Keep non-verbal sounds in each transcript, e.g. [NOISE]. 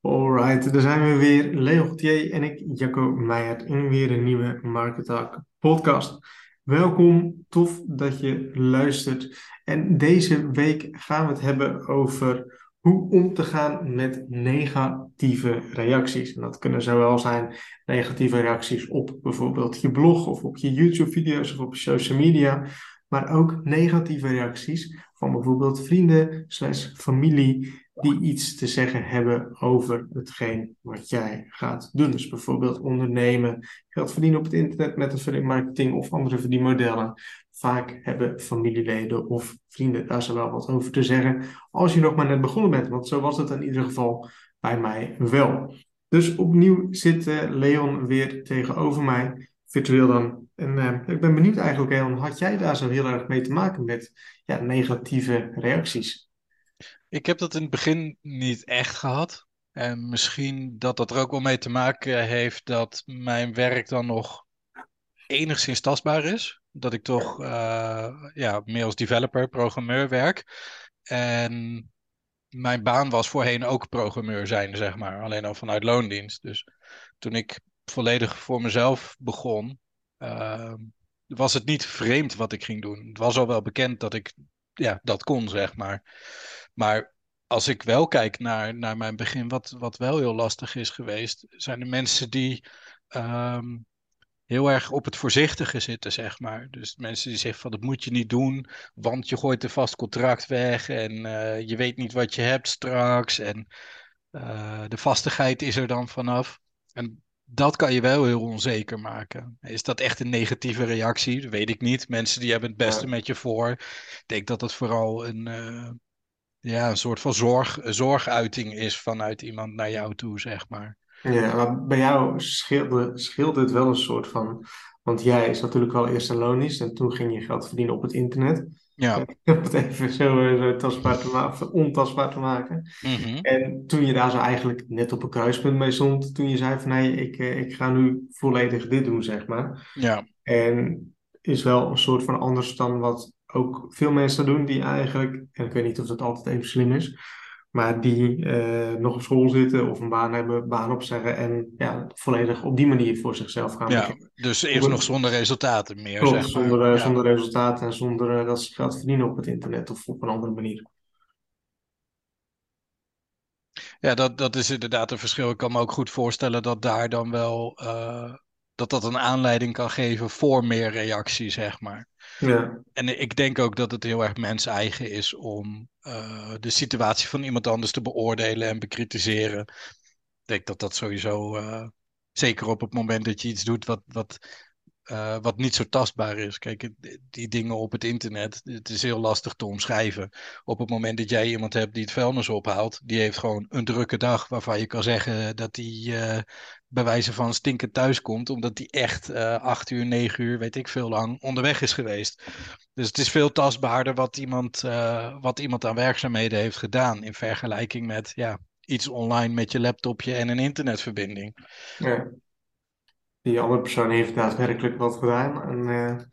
Alright, daar zijn we weer. Leo Gauthier en ik, Jacco Meijert, in weer een nieuwe Market Talk podcast. Welkom, tof dat je luistert. En deze week gaan we het hebben over hoe om te gaan met negatieve reacties. En dat kunnen zowel zijn negatieve reacties op bijvoorbeeld je blog of op je YouTube-video's of op social media, maar ook negatieve reacties van bijvoorbeeld vrienden slash familie die iets te zeggen hebben over hetgeen wat jij gaat doen. Dus bijvoorbeeld ondernemen, geld verdienen op het internet met affiliate marketing of andere verdienmodellen. Vaak hebben familieleden of vrienden daar zo wel wat over te zeggen als je nog maar net begonnen bent. Want zo was het in ieder geval bij mij wel. Dus opnieuw zit uh, Leon weer tegenover mij, virtueel dan. En uh, ik ben benieuwd eigenlijk, Leon, had jij daar zo heel erg mee te maken met ja, negatieve reacties? Ik heb dat in het begin niet echt gehad. En misschien dat dat er ook wel mee te maken heeft dat mijn werk dan nog enigszins tastbaar is. Dat ik toch uh, ja, meer als developer, programmeur werk. En mijn baan was voorheen ook programmeur zijn, zeg maar. Alleen al vanuit loondienst. Dus toen ik volledig voor mezelf begon, uh, was het niet vreemd wat ik ging doen. Het was al wel bekend dat ik ja, dat kon, zeg maar. Maar als ik wel kijk naar, naar mijn begin, wat, wat wel heel lastig is geweest, zijn de mensen die um, heel erg op het voorzichtige zitten, zeg maar. Dus mensen die zeggen van dat moet je niet doen, want je gooit een vast contract weg en uh, je weet niet wat je hebt straks en uh, de vastigheid is er dan vanaf. En dat kan je wel heel onzeker maken. Is dat echt een negatieve reactie? Dat weet ik niet. Mensen die hebben het beste ja. met je voor. Ik denk dat het vooral een, uh, ja, een soort van zorg, zorguiting is vanuit iemand naar jou toe, zeg maar. Ja, maar bij jou scheelde, scheelde het wel een soort van. Want jij is natuurlijk wel eerst een loonist en toen ging je geld verdienen op het internet. Ja. [LAUGHS] Om het even zo, zo tastbaar te maken, ontastbaar te maken. Mm -hmm. En toen je daar zo eigenlijk net op een kruispunt mee stond, toen je zei van nee, ik, ik ga nu volledig dit doen, zeg maar. Ja. En is wel een soort van anders dan wat ook veel mensen doen die eigenlijk, en ik weet niet of dat altijd even slim is, maar die uh, nog op school zitten of een baan hebben, baan opzeggen en ja, volledig op die manier voor zichzelf gaan ja, Dus eerst nog zonder resultaten meer. Klopt, zeg maar. zonder, ja. zonder resultaten en zonder uh, dat ze geld verdienen op het internet of op een andere manier. Ja, dat, dat is inderdaad een verschil. Ik kan me ook goed voorstellen dat daar dan wel dat dat een aanleiding kan geven voor meer reactie, zeg maar. Ja. En ik denk ook dat het heel erg mens-eigen is om uh, de situatie van iemand anders te beoordelen en bekritiseren. Ik denk dat dat sowieso, uh, zeker op het moment dat je iets doet wat, wat, uh, wat niet zo tastbaar is. Kijk, die dingen op het internet, het is heel lastig te omschrijven. Op het moment dat jij iemand hebt die het vuilnis ophaalt, die heeft gewoon een drukke dag waarvan je kan zeggen dat hij bij wijze van stinkend thuis komt, omdat hij echt uh, acht uur, negen uur, weet ik veel lang, onderweg is geweest. Dus het is veel tastbaarder wat iemand, uh, wat iemand aan werkzaamheden heeft gedaan in vergelijking met ja, iets online met je laptopje en een internetverbinding. Ja. Die andere persoon heeft daadwerkelijk wat gedaan. En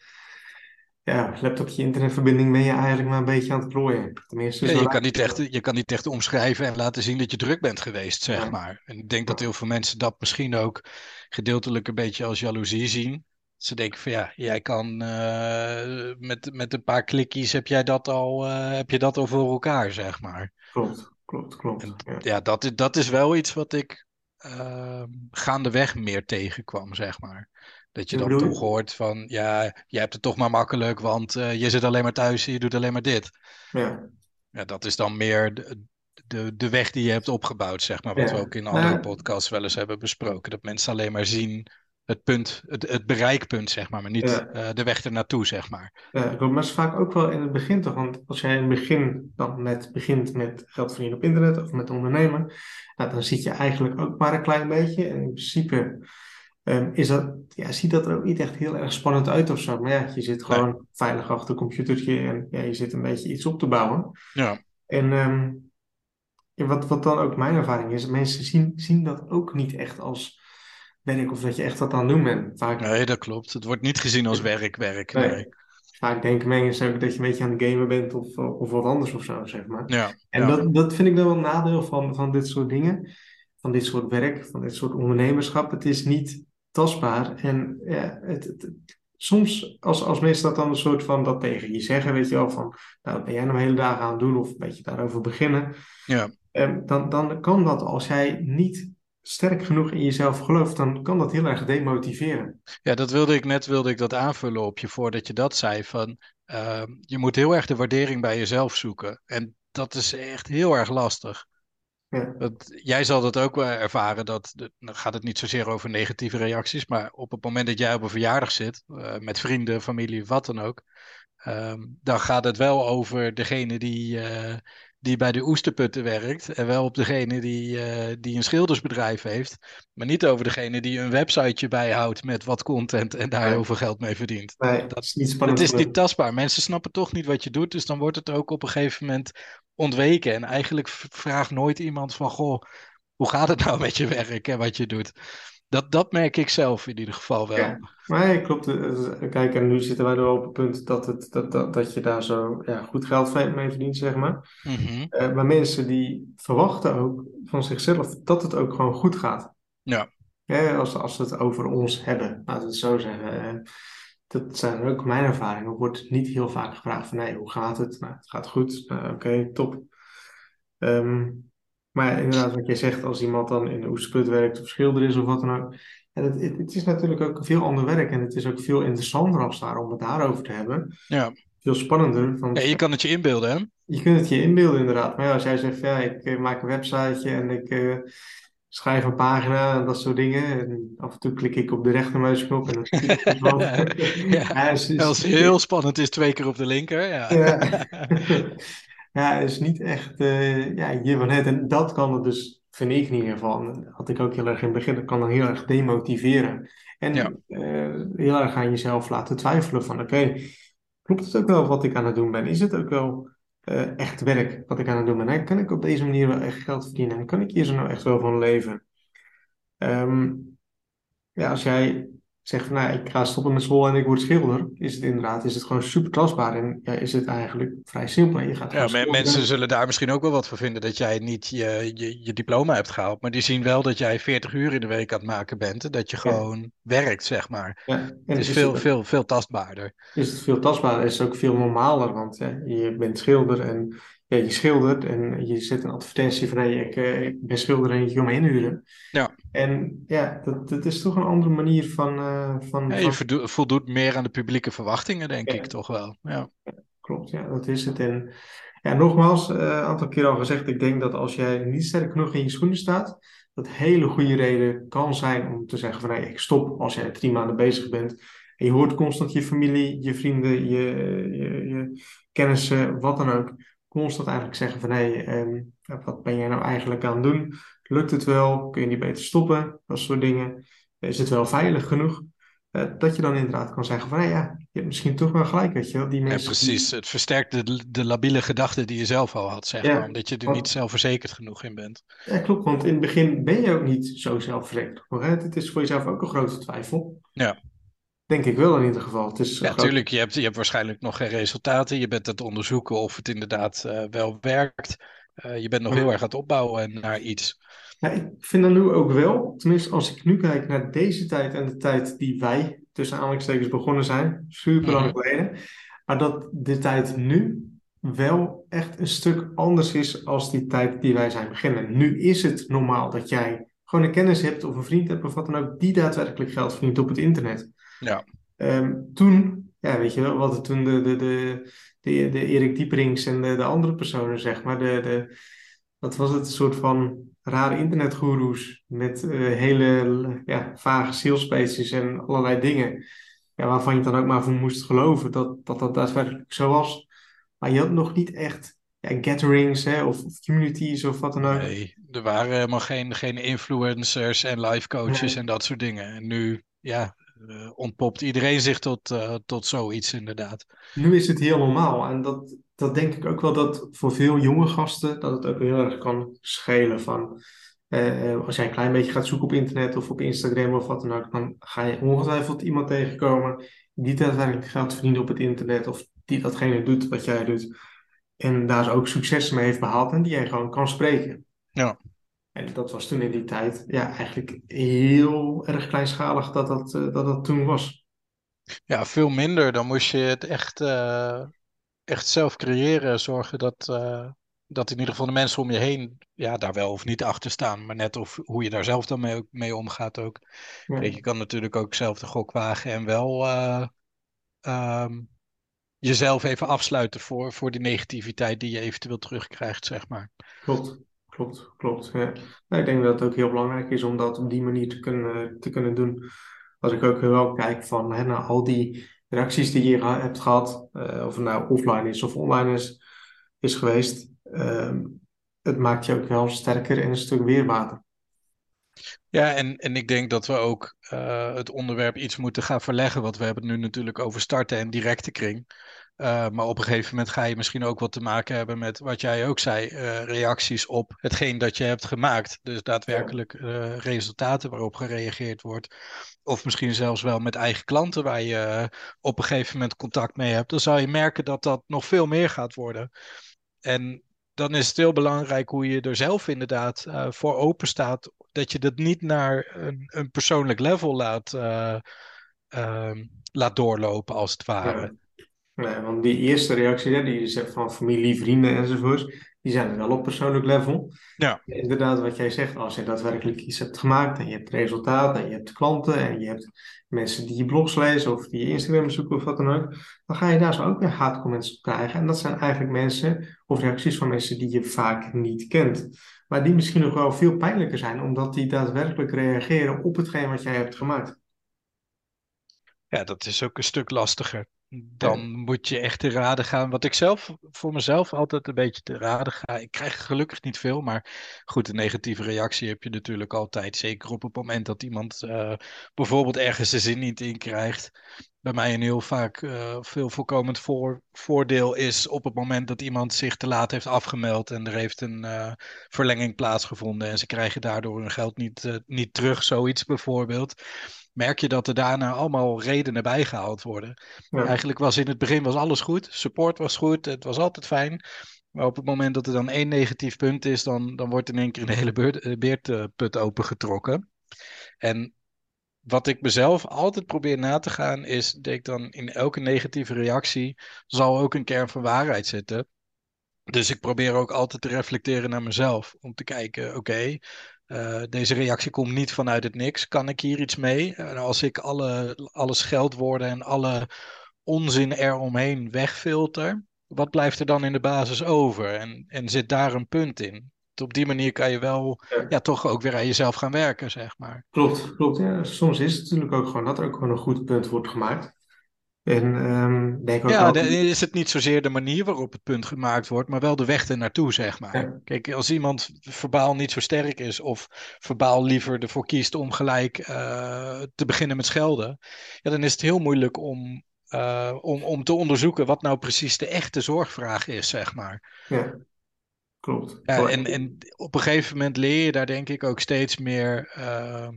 ja, laptopje, internetverbinding ben je eigenlijk maar een beetje aan het klooien. Tenminste, ja, je, kan niet echt, je kan niet echt omschrijven en laten zien dat je druk bent geweest, zeg Ja. maar. En ik denk dat heel veel mensen dat misschien ook gedeeltelijk een beetje als jaloezie zien. Ze denken van ja, jij kan uh, met, met een paar klikjes heb jij dat al, uh, heb je dat al voor elkaar, zeg maar. Klopt, klopt, klopt. En, ja, dat, is, dat is wel iets wat ik uh, gaandeweg meer tegenkwam, zeg maar. Dat je dan toch hoort van, ja, je hebt het toch maar makkelijk, want uh, je zit alleen maar thuis en je doet alleen maar dit. Ja. Ja, dat is dan meer de, de, de weg die je hebt opgebouwd, zeg maar. Wat Ja. we ook in andere Ja. podcasts wel eens hebben besproken. Dat mensen alleen maar zien het punt, het, het bereikpunt, zeg maar, maar niet Ja. uh, de weg ernaartoe, zeg maar. Ja, maar dat is vaak ook wel in het begin toch? Want als jij in het begin dan met, begint met geld verdienen op internet of met ondernemen, nou, dan zit je eigenlijk ook maar een klein beetje. En in principe um, is dat, ja, ziet dat er ook niet echt heel erg spannend uit of zo. Maar ja, je zit gewoon veilig achter een computertje en ja, je zit een beetje iets op te bouwen. Ja, En um, ja, wat, wat dan ook mijn ervaring is, mensen zien, zien dat ook niet echt als werk of dat je echt wat aan het doen bent. Vaak nee, dat klopt. Het wordt niet gezien als werk, werk. Nee. Nee. Vaak denken mensen ook dat je een beetje aan het gamen bent of, of wat anders of zo, zeg maar. Ja, En ja. dat, dat vind ik dan wel een nadeel van, van dit soort dingen. van dit soort werk, van dit soort ondernemerschap. Het is niet tastbaar. En ja, het, het, soms als, als mensen dat dan een soort van dat tegen je zeggen, weet je wel, van nou, ben jij nou een hele dagen aan het doen of een beetje daarover beginnen. Ja. Um, dan, dan kan dat als jij niet sterk genoeg in jezelf gelooft, dan kan dat heel erg demotiveren. Ja, dat wilde ik net wilde ik dat aanvullen op je voordat je dat zei. Van, uh, je moet heel erg de waardering bij jezelf zoeken. En dat is echt heel erg lastig. Ja. Dat, jij zal dat ook wel ervaren, dat, dan gaat het niet zozeer over negatieve reacties, maar op het moment dat jij op een verjaardag zit, uh, met vrienden, familie, wat dan ook, um, dan gaat het wel over degene die, uh, die bij de oesterputten werkt. En wel op degene die, uh, die een schildersbedrijf heeft. Maar niet over degene die een websiteje bijhoudt met wat content en daar heel veel geld mee verdient. Nee, dat is niet spannend. Het is niet tastbaar. Mensen snappen toch niet wat je doet. Dus dan wordt het ook op een gegeven moment ontweken. En eigenlijk vraagt nooit iemand van, goh, hoe gaat het nou met je werk en wat je doet? Dat, dat merk ik zelf in ieder geval wel. Ja, maar klopt. Kijk, en nu zitten wij er op het punt dat, het, dat, dat, dat je daar zo ja, goed geld mee verdient, zeg maar. Mm-hmm. Uh, maar mensen die verwachten ook van zichzelf dat het ook gewoon goed gaat. Ja. ja als, als we het over ons hebben, laten we het zo zeggen. Dat zijn ook mijn ervaringen. Er wordt niet heel vaak gevraagd van, nee, hoe gaat het? Nou, het gaat goed. Uh, Oké, okay, top. Um, maar inderdaad, wat jij zegt, als iemand dan in de oesterput werkt of schilder is of wat dan ook. Ja, het, het, is natuurlijk ook veel ander werk en het is ook veel interessanter als daar om het daarover te hebben. Ja. Veel spannender. Ja, je kan het je inbeelden, hè? Je kunt het je inbeelden, inderdaad. Maar ja, als jij zegt, ja, ik uh, maak een websiteje en ik uh, schrijf een pagina en dat soort dingen. En af en toe klik ik op de rechtermuisknop en dan [LAUGHS] ja, ja. ja, als het heel spannend is, twee keer op de linker. Ja. [LAUGHS] ja. is niet echt uh, ja, je van het. En dat kan het dus, vind ik in ieder geval, had ik ook heel erg in het begin, dat kan dan heel erg demotiveren. En ja. uh, heel erg aan jezelf laten twijfelen van, oké, okay, klopt het ook wel wat ik aan het doen ben? Is het ook wel uh, echt werk wat ik aan het doen ben? En kan ik op deze manier wel echt geld verdienen? En kan ik hier zo nou echt wel van leven? Um, ja, als jij zegt van nou, ik ga stoppen met school en ik word schilder, is het inderdaad is het gewoon super tastbaar en ja, is het eigenlijk vrij simpel. En je gaat ja, men, mensen zullen daar misschien ook wel wat voor vinden dat jij niet je, je, je, diploma hebt gehaald, maar die zien wel dat jij 40 uur in de week aan het maken bent en dat je gewoon ja. werkt, zeg maar. Ja, het is, is veel, het, veel, veel tastbaarder. Is het veel tastbaarder, is het ook veel normaler, want je bent schilder en ja, je schildert en je zet een advertentie van hey, ik, ik ben schilder en je wil me inhuren. Ja. En ja, dat, dat is toch een andere manier van. Uh, van, ja, je voldoet meer aan de publieke verwachtingen, denk ja. ik toch wel. Ja. Klopt, ja, dat is het. En ja, nogmaals, een uh, aantal keer al gezegd, ik denk dat als jij niet sterk genoeg in je schoenen staat, dat hele goede reden kan zijn om te zeggen van hey, ik stop als jij drie maanden bezig bent. En je hoort constant je familie, je vrienden, je, je, je kennissen, wat dan ook constant eigenlijk zeggen van hé, hey, um, wat ben jij nou eigenlijk aan het doen? Lukt het wel? Kun je niet beter stoppen? Dat soort dingen. Is het wel veilig genoeg? Uh, dat je dan inderdaad kan zeggen van hé, hey, ja, je hebt misschien toch wel gelijk, weet je wel. Die mensen ja, precies. Het versterkt de, de labiele gedachten die je zelf al had, zeg ja, maar. Omdat je er want, niet zelfverzekerd genoeg in bent. Ja, klopt. Want in het begin ben je ook niet zo zelfverzekerd. Maar het is voor jezelf ook een grote twijfel. Ja. Denk ik wel in ieder geval. Het is ja, natuurlijk. Je hebt, je hebt waarschijnlijk nog geen resultaten. Je bent aan het onderzoeken of het inderdaad uh, wel werkt. Uh, je bent nog heel erg aan het opbouwen naar iets. Ja, ik vind dan nu ook wel, tenminste als ik nu kijk naar deze tijd en de tijd die wij tussen aanhalingstekens begonnen zijn, super lang Mhm. geleden, maar dat de tijd nu wel echt een stuk anders is als die tijd die wij zijn beginnen. Nu is het normaal dat jij gewoon een kennis hebt of een vriend hebt of wat dan ook, die daadwerkelijk geld verdient op het internet. Ja. Ehm, toen, ja, weet je wel, wat toen de, de, de, de, de Erik Dieperings en de, de andere personen, zeg maar, de, de, wat was het, een soort van rare internetgoeroes met uh, hele ja, vage salespages en allerlei dingen, ja, waarvan je dan ook maar voor moest geloven dat dat, dat daadwerkelijk zo was. Maar je had nog niet echt ja, gatherings hè, of, of communities of wat dan ook. Nee, er waren helemaal geen, geen influencers en life coaches Nee. en dat soort dingen. En nu, ja, ontpopt iedereen zich tot, uh, tot zoiets inderdaad. Nu is het heel normaal. En dat, dat denk ik ook wel dat voor veel jonge gasten dat het ook heel erg kan schelen van uh, als jij een klein beetje gaat zoeken op internet of op Instagram of wat dan ook, dan ga je ongetwijfeld iemand tegenkomen die daadwerkelijk geld verdient op het internet of die datgene doet wat jij doet en daar ook succes mee heeft behaald en die jij gewoon kan spreken. Ja. En dat was toen in die tijd ja, eigenlijk heel erg kleinschalig dat dat, dat, dat toen was. Ja, veel minder. Dan moest je het echt, echt zelf creëren. Zorgen dat, dat in ieder geval de mensen om je heen ja, daar wel of niet achter staan. Maar net of hoe je daar zelf dan mee, mee omgaat ook. Ja. je kan natuurlijk ook zelf de gok wagen en wel uh, um, jezelf even afsluiten voor, voor die negativiteit die je eventueel terugkrijgt, zeg maar. Klopt, klopt, klopt. Ja. Nou, ik denk dat het ook heel belangrijk is om dat op die manier te kunnen, te kunnen doen. Als ik ook wel kijk van hè, naar al die reacties die je hebt gehad, uh, of het nou offline is of online is, is geweest, uh, het maakt je ook wel sterker en een stuk weerbaarder. Ja, en, en ik denk dat we ook uh, het onderwerp iets moeten gaan verleggen. Want we hebben het nu natuurlijk over starten en directe kring. Uh, maar op een gegeven moment ga je misschien ook wat te maken hebben met wat jij ook zei, uh, reacties op hetgeen dat je hebt gemaakt. Dus daadwerkelijk uh, resultaten waarop gereageerd wordt. Of misschien zelfs wel met eigen klanten waar je op een gegeven moment contact mee hebt. Dan zal je merken dat dat nog veel meer gaat worden. En dan is het heel belangrijk hoe je er zelf inderdaad voor open staat. Dat je dat niet naar een, een persoonlijk level laat, uh, laat doorlopen, als het ware. Nee, want die eerste reactie, die je zegt van familie, vrienden enzovoort, die zijn wel op persoonlijk level. Ja. Inderdaad, wat jij zegt, als je daadwerkelijk iets hebt gemaakt en je hebt resultaat en je hebt klanten en je hebt mensen die je blogs lezen of die je Instagram zoeken of wat dan ook, dan ga je daar zo ook weer haatcomments op krijgen. En dat zijn eigenlijk mensen of reacties van mensen die je vaak niet kent. Maar die misschien nog wel veel pijnlijker zijn, omdat die daadwerkelijk reageren op hetgeen wat jij hebt gemaakt. Ja, dat is ook een stuk lastiger dan moet je echt te raden gaan. Wat ik zelf voor mezelf altijd een beetje te raden ga. Ik krijg gelukkig niet veel, maar goed, een negatieve reactie heb je natuurlijk altijd. Zeker op het moment dat iemand uh, bijvoorbeeld ergens de zin niet in krijgt. Bij mij een heel vaak uh, veel voorkomend voor, voordeel is op het moment dat iemand zich te laat heeft afgemeld en er heeft een uh, verlenging plaatsgevonden en ze krijgen daardoor hun geld niet, niet terug, zoiets bijvoorbeeld merk je dat er daarna allemaal redenen bijgehaald worden. Eigenlijk was in het begin was alles goed, support was goed, het was altijd fijn. Maar op het moment dat er dan één negatief punt is, dan, dan wordt in één keer een hele eh, beertput opengetrokken. En wat ik mezelf altijd probeer na te gaan, is dat ik dan in elke negatieve reactie zal ook een kern van waarheid zitten. Dus ik probeer ook altijd te reflecteren naar mezelf. Om te kijken, oké, uh, deze reactie komt niet vanuit het niks. Kan ik hier iets mee? En als ik alle, alle scheldwoorden en alle onzin eromheen wegfilter, wat blijft er dan in de basis over? En, en zit daar een punt in? Op die manier kan je wel ja. toch ook weer aan jezelf gaan werken, zeg maar. Klopt, klopt. Ja. Soms is het natuurlijk ook gewoon dat er ook gewoon een goed punt wordt gemaakt. En um, denk ook ja, dan is het niet zozeer de manier waarop het punt gemaakt wordt, maar wel de weg ernaartoe, zeg maar. Kijk, als iemand verbaal niet zo sterk is of verbaal liever ervoor kiest om gelijk uh, te beginnen met schelden, ja, dan is het heel moeilijk om, uh, om, om te onderzoeken wat nou precies de echte zorgvraag is, zeg maar. Ja, klopt. Ja, en, en op een gegeven moment leer je daar denk ik ook steeds meer uh,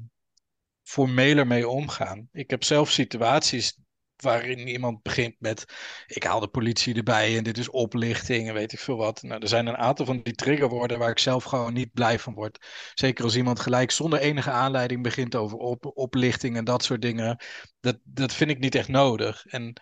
formeler mee omgaan. Ik heb zelf situaties waarin iemand begint met ik haal de politie erbij en dit is oplichting en weet ik veel wat. Nou, er zijn een aantal van die triggerwoorden waar ik zelf gewoon niet blij van word. Zeker als iemand gelijk zonder enige aanleiding begint over op, oplichting en dat soort dingen. Dat, dat vind ik niet echt nodig. En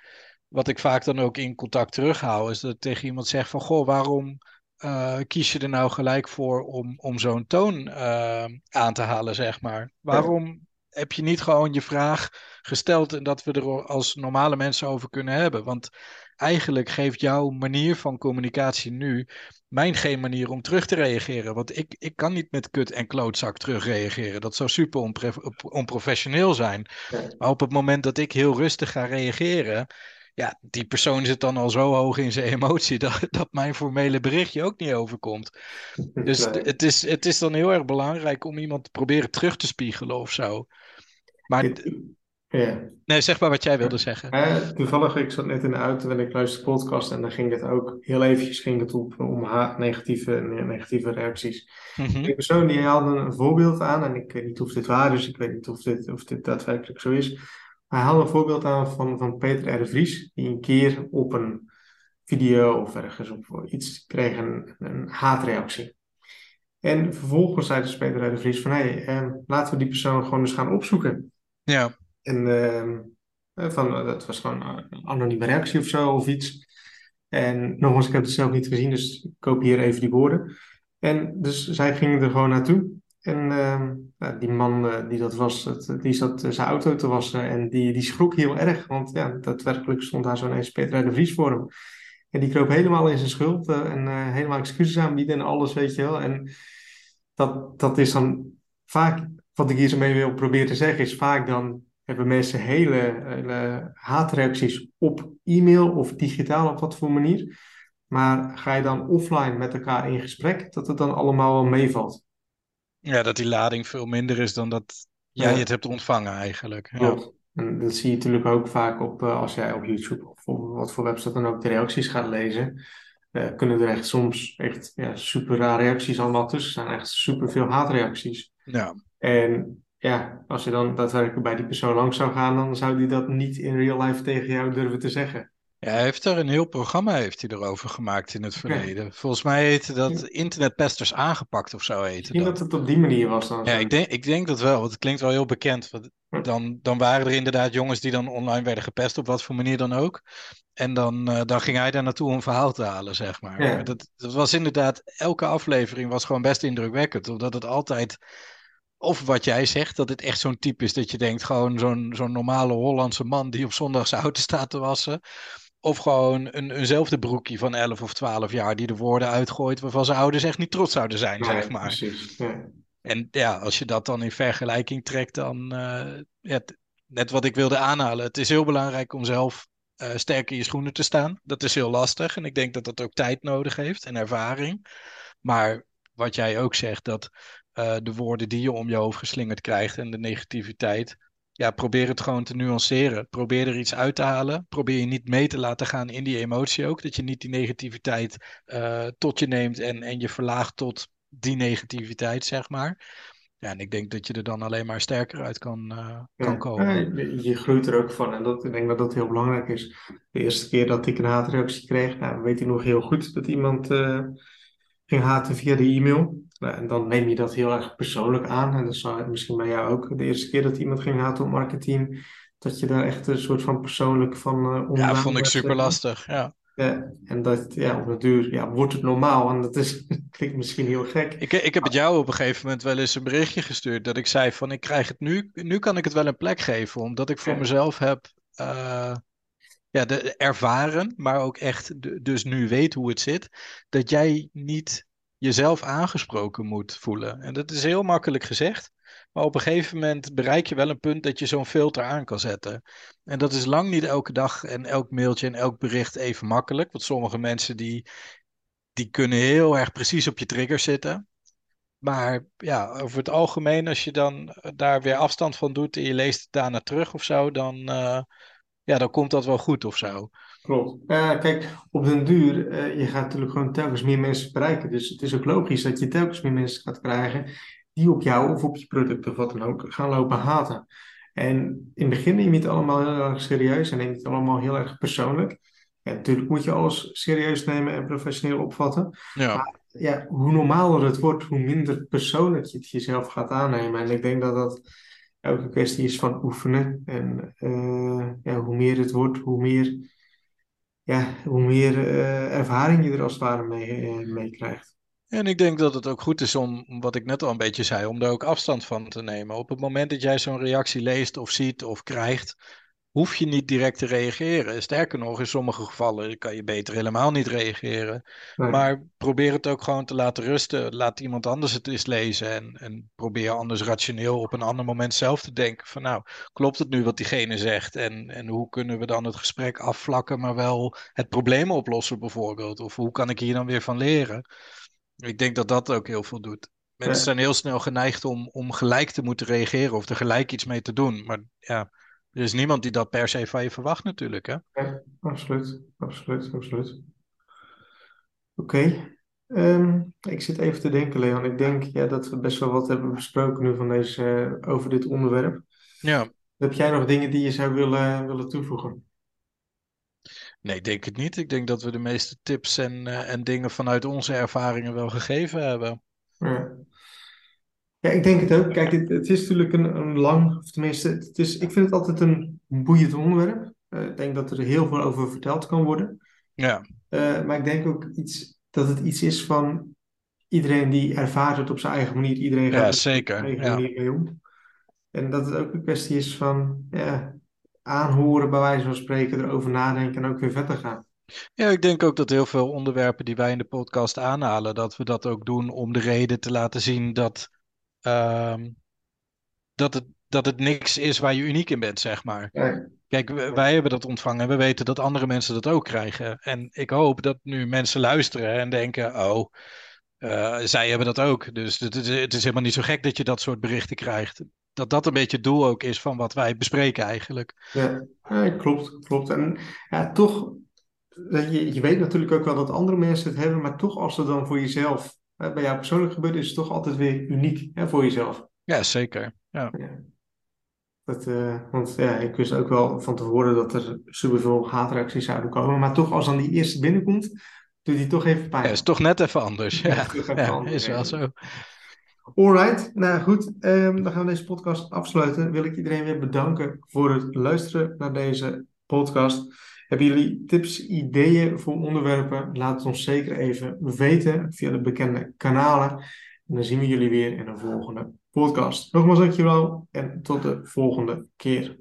wat ik vaak dan ook in contact terughoud is dat ik tegen iemand zeg van goh, waarom uh, kies je er nou gelijk voor om, om zo'n toon uh, aan te halen, zeg maar? Waarom heb je niet gewoon je vraag gesteld en dat we er als normale mensen over kunnen hebben? Want eigenlijk geeft jouw manier van communicatie nu mijn geen manier om terug te reageren. Want ik, ik kan niet met kut en klootzak terugreageren. Dat zou super onprofessioneel zijn. Maar op het moment dat ik heel rustig ga reageren. Ja, die persoon zit dan al zo hoog in zijn emotie [LAUGHS] dat, dat mijn formele berichtje ook niet overkomt. [LAUGHS] Dus het, is, het is dan heel erg belangrijk om iemand te proberen terug te spiegelen of zo. Maar. Ja. Nee, zeg maar wat jij wilde zeggen. Uh, toevallig, ik zat net in de auto en ik luisterde podcast en dan ging het ook heel eventjes ging het op, om negatieve, negatieve reacties. Mm -hmm. Die persoon die haalde een voorbeeld aan en ik weet niet of dit waar is, ik weet niet of dit, of dit daadwerkelijk zo is. Hij haalde een voorbeeld aan van, van Peter R. Vries, die een keer op een video of ergens op iets kreeg een, een haatreactie. En vervolgens zei de speler de Vries van, hé, hey, eh, laten we die persoon gewoon eens gaan opzoeken. Ja. En eh, van, eh, dat was gewoon een anonieme reactie of zo, of iets. En nogmaals, ik heb het zelf niet gezien, dus ik kopieer even die woorden. En dus zij gingen er gewoon naartoe. En ehm, die man eh, die dat was, het, die zat zijn auto te wassen en die, die schrok heel erg. Want ja, daadwerkelijk stond daar zo'n eens Peter de Vries voor hem. En die kroop helemaal in zijn schuld uh, en uh, helemaal excuses aanbieden en alles, weet je wel. En dat, dat is dan vaak, wat ik hier zo mee wil proberen te zeggen, is vaak dan hebben mensen hele, hele haatreacties op e-mail of digitaal op wat voor manier. Maar ga je dan offline met elkaar in gesprek, dat het dan allemaal wel meevalt. Ja, dat die lading veel minder is dan dat jij ja. het hebt ontvangen eigenlijk. Klopt. En dat zie je natuurlijk ook vaak op, uh, als jij op YouTube of op wat voor website dan ook de reacties gaat lezen. Uh, kunnen er echt soms echt ja, super raar reacties allemaal tussen staan. Echt super veel haatreacties. Ja. En ja, als je dan daadwerkelijk bij die persoon langs zou gaan, dan zou die dat niet in real life tegen jou durven te zeggen. Ja, hij heeft er een heel programma heeft hij erover gemaakt in het verleden. Ja. Volgens mij heette dat Internetpesters aangepakt of zo heette Misschien dat. dat het op die manier was dan. Ja, ik denk, ik denk dat wel, want het klinkt wel heel bekend. Want dan, dan waren er inderdaad jongens die dan online werden gepest, op wat voor manier dan ook. En dan, uh, dan ging hij daar naartoe om een verhaal te halen, zeg maar. Ja. Dat, dat was inderdaad, elke aflevering was gewoon best indrukwekkend. Omdat het altijd of wat jij zegt, dat het echt zo'n type is dat je denkt, gewoon zo'n zo'n normale Hollandse man die op zondag zijn auto staat te wassen. Of gewoon een, eenzelfde broekje van 11 of 12 jaar die de woorden uitgooit waarvan zijn ouders echt niet trots zouden zijn, Nee, zeg maar. precies. Ja. En ja, als je dat dan in vergelijking trekt, dan eh, ja, net wat ik wilde aanhalen. Het is heel belangrijk om zelf eh, sterk in je schoenen te staan. Dat is heel lastig en ik denk dat dat ook tijd nodig heeft en ervaring. Maar wat jij ook zegt, dat eh, de woorden die je om je hoofd geslingerd krijgt en de negativiteit. Ja, probeer het gewoon te nuanceren. Probeer er iets uit te halen. Probeer je niet mee te laten gaan in die emotie ook. Dat je niet die negativiteit eh, tot je neemt en, en je verlaagt tot die negativiteit, zeg maar. Ja, en ik denk dat je er dan alleen maar sterker uit kan, eh, kan Ja, komen. ja, je- je groeit er ook van en dat, ik denk dat dat heel belangrijk is. De eerste keer dat ik een haatreactie kreeg, nou, weet ik nog heel goed dat iemand ging haten via de e-mail. Nou, en dan neem je dat heel erg persoonlijk aan. En dat is misschien bij jou ook de eerste keer dat iemand ging haten op marketing, dat je daar echt een soort van persoonlijk van eh Ja, vond ik werd, super lastig. Ja. Ja, en dat, ja, op de duur ja, wordt het normaal. En dat is, [LAUGHS] klinkt misschien heel gek. Ik, ik heb het jou op een gegeven moment wel eens een berichtje gestuurd dat ik zei van ik krijg het nu, nu kan ik het wel een plek geven, omdat ik voor Ja. mezelf heb eh, ja, de, ervaren, maar ook echt de- dus nu weet hoe het zit, dat jij niet jezelf aangesproken moet voelen. En dat is heel makkelijk gezegd, maar op een gegeven moment bereik je wel een punt dat je zo'n filter aan kan zetten. En dat is lang niet elke dag en elk mailtje en elk bericht even makkelijk, want sommige mensen die, die kunnen heel erg precies op je trigger zitten. Maar ja, over het algemeen, als je dan eh, daar weer afstand van doet en je leest het daarna terug of zo, dan, eh, ja, dan komt dat wel goed of zo. Klopt. Ja, kijk, op den duur, eh, je gaat natuurlijk gewoon telkens meer mensen bereiken. Dus het is ook logisch dat je telkens meer mensen gaat krijgen die op jou of op je product of wat dan ook gaan lopen haten. En in het begin neem je het allemaal heel erg serieus en neem je het allemaal heel erg persoonlijk. Ja, natuurlijk moet je alles serieus nemen en professioneel opvatten. Ja, Ja, hoe normaler het wordt, hoe minder persoonlijk je het jezelf gaat aannemen. En ik denk dat dat ook een kwestie is van oefenen. En eh, ja, hoe meer het wordt, hoe meer ja, hoe meer eh, ervaring je er als het ware mee, eh, mee krijgt. en ik denk dat het ook goed is om, wat ik net al een beetje zei, om daar ook afstand van te nemen. Op het moment dat jij zo'n reactie leest of ziet of krijgt, hoef je niet direct te reageren. Sterker nog, in sommige gevallen kan je beter helemaal niet reageren. Nee, Maar probeer het ook gewoon te laten rusten. Laat iemand anders het eens lezen. En, en probeer anders rationeel op een ander moment zelf te denken. Van nou, klopt het nu wat diegene zegt? En, en hoe kunnen we dan het gesprek afvlakken, maar wel het probleem oplossen bijvoorbeeld? Of hoe kan ik hier dan weer van leren? Ik denk dat dat ook heel veel doet. Mensen ja, zijn heel snel geneigd om, om gelijk te moeten reageren of er gelijk iets mee te doen. Maar ja, er is niemand die dat per se van je verwacht natuurlijk, hè? ja, absoluut, absoluut, absoluut. Oké, Ehm, ik zit even te denken, Leon. Ik denk ja, dat we best wel wat hebben besproken nu van deze, eh, over dit onderwerp. Ja, Heb jij nog dingen die je zou willen, willen toevoegen? Nee, ik denk het niet. Ik denk dat we de meeste tips en, eh, en dingen vanuit onze ervaringen wel gegeven hebben. Ja. Ja, ik denk het ook. Kijk, het, het is natuurlijk een, een lang, of tenminste, het is, ik vind het altijd een boeiend onderwerp. Uh, ik denk dat er heel veel over verteld kan worden. Ja. Uh, maar ik denk ook iets, dat het iets is van iedereen die ervaart het op zijn eigen manier. Iedereen gaat Ja, er zeker. op zijn eigen Ja. manier mee om. En dat het ook een kwestie is van ja, aanhoren, bij wijze van spreken, erover nadenken en ook weer verder gaan. Ja, ik denk ook dat heel veel onderwerpen die wij in de podcast aanhalen, dat we dat ook doen om de reden te laten zien dat, ehm, dat, het, dat het niks is waar je uniek in bent, zeg maar. Ja, Kijk, wij hebben dat ontvangen en we weten dat andere mensen dat ook krijgen. En ik hoop dat nu mensen luisteren en denken, oh, eh, zij hebben dat ook. Dus het, is- het is helemaal niet zo gek dat je dat soort berichten krijgt. Dat dat een beetje het doel ook is van wat wij bespreken eigenlijk. ja. Ja, klopt, klopt. En ja, toch, je, je weet natuurlijk ook wel dat andere mensen het hebben, maar toch als het dan voor jezelf, hè, bij jou persoonlijk gebeurt, is het toch altijd weer uniek hè, voor jezelf. Ja, zeker. Ja. Ja. Dat, eh, want ja, ik wist ook wel van tevoren dat er superveel haatreacties zouden komen, maar toch als dan die eerste binnenkomt, doet die toch even pijn. Ja, is toch net even anders. Ja, Ja, is toch even ja, anders, is wel zo. Alright, nou goed, ehm, dan gaan we deze podcast afsluiten. Wil ik iedereen weer bedanken voor het luisteren naar deze podcast. Hebben jullie tips, ideeën voor onderwerpen? Laat het ons zeker even weten via de bekende kanalen. En dan zien we jullie weer in een volgende podcast. Nogmaals dankjewel en tot de volgende keer.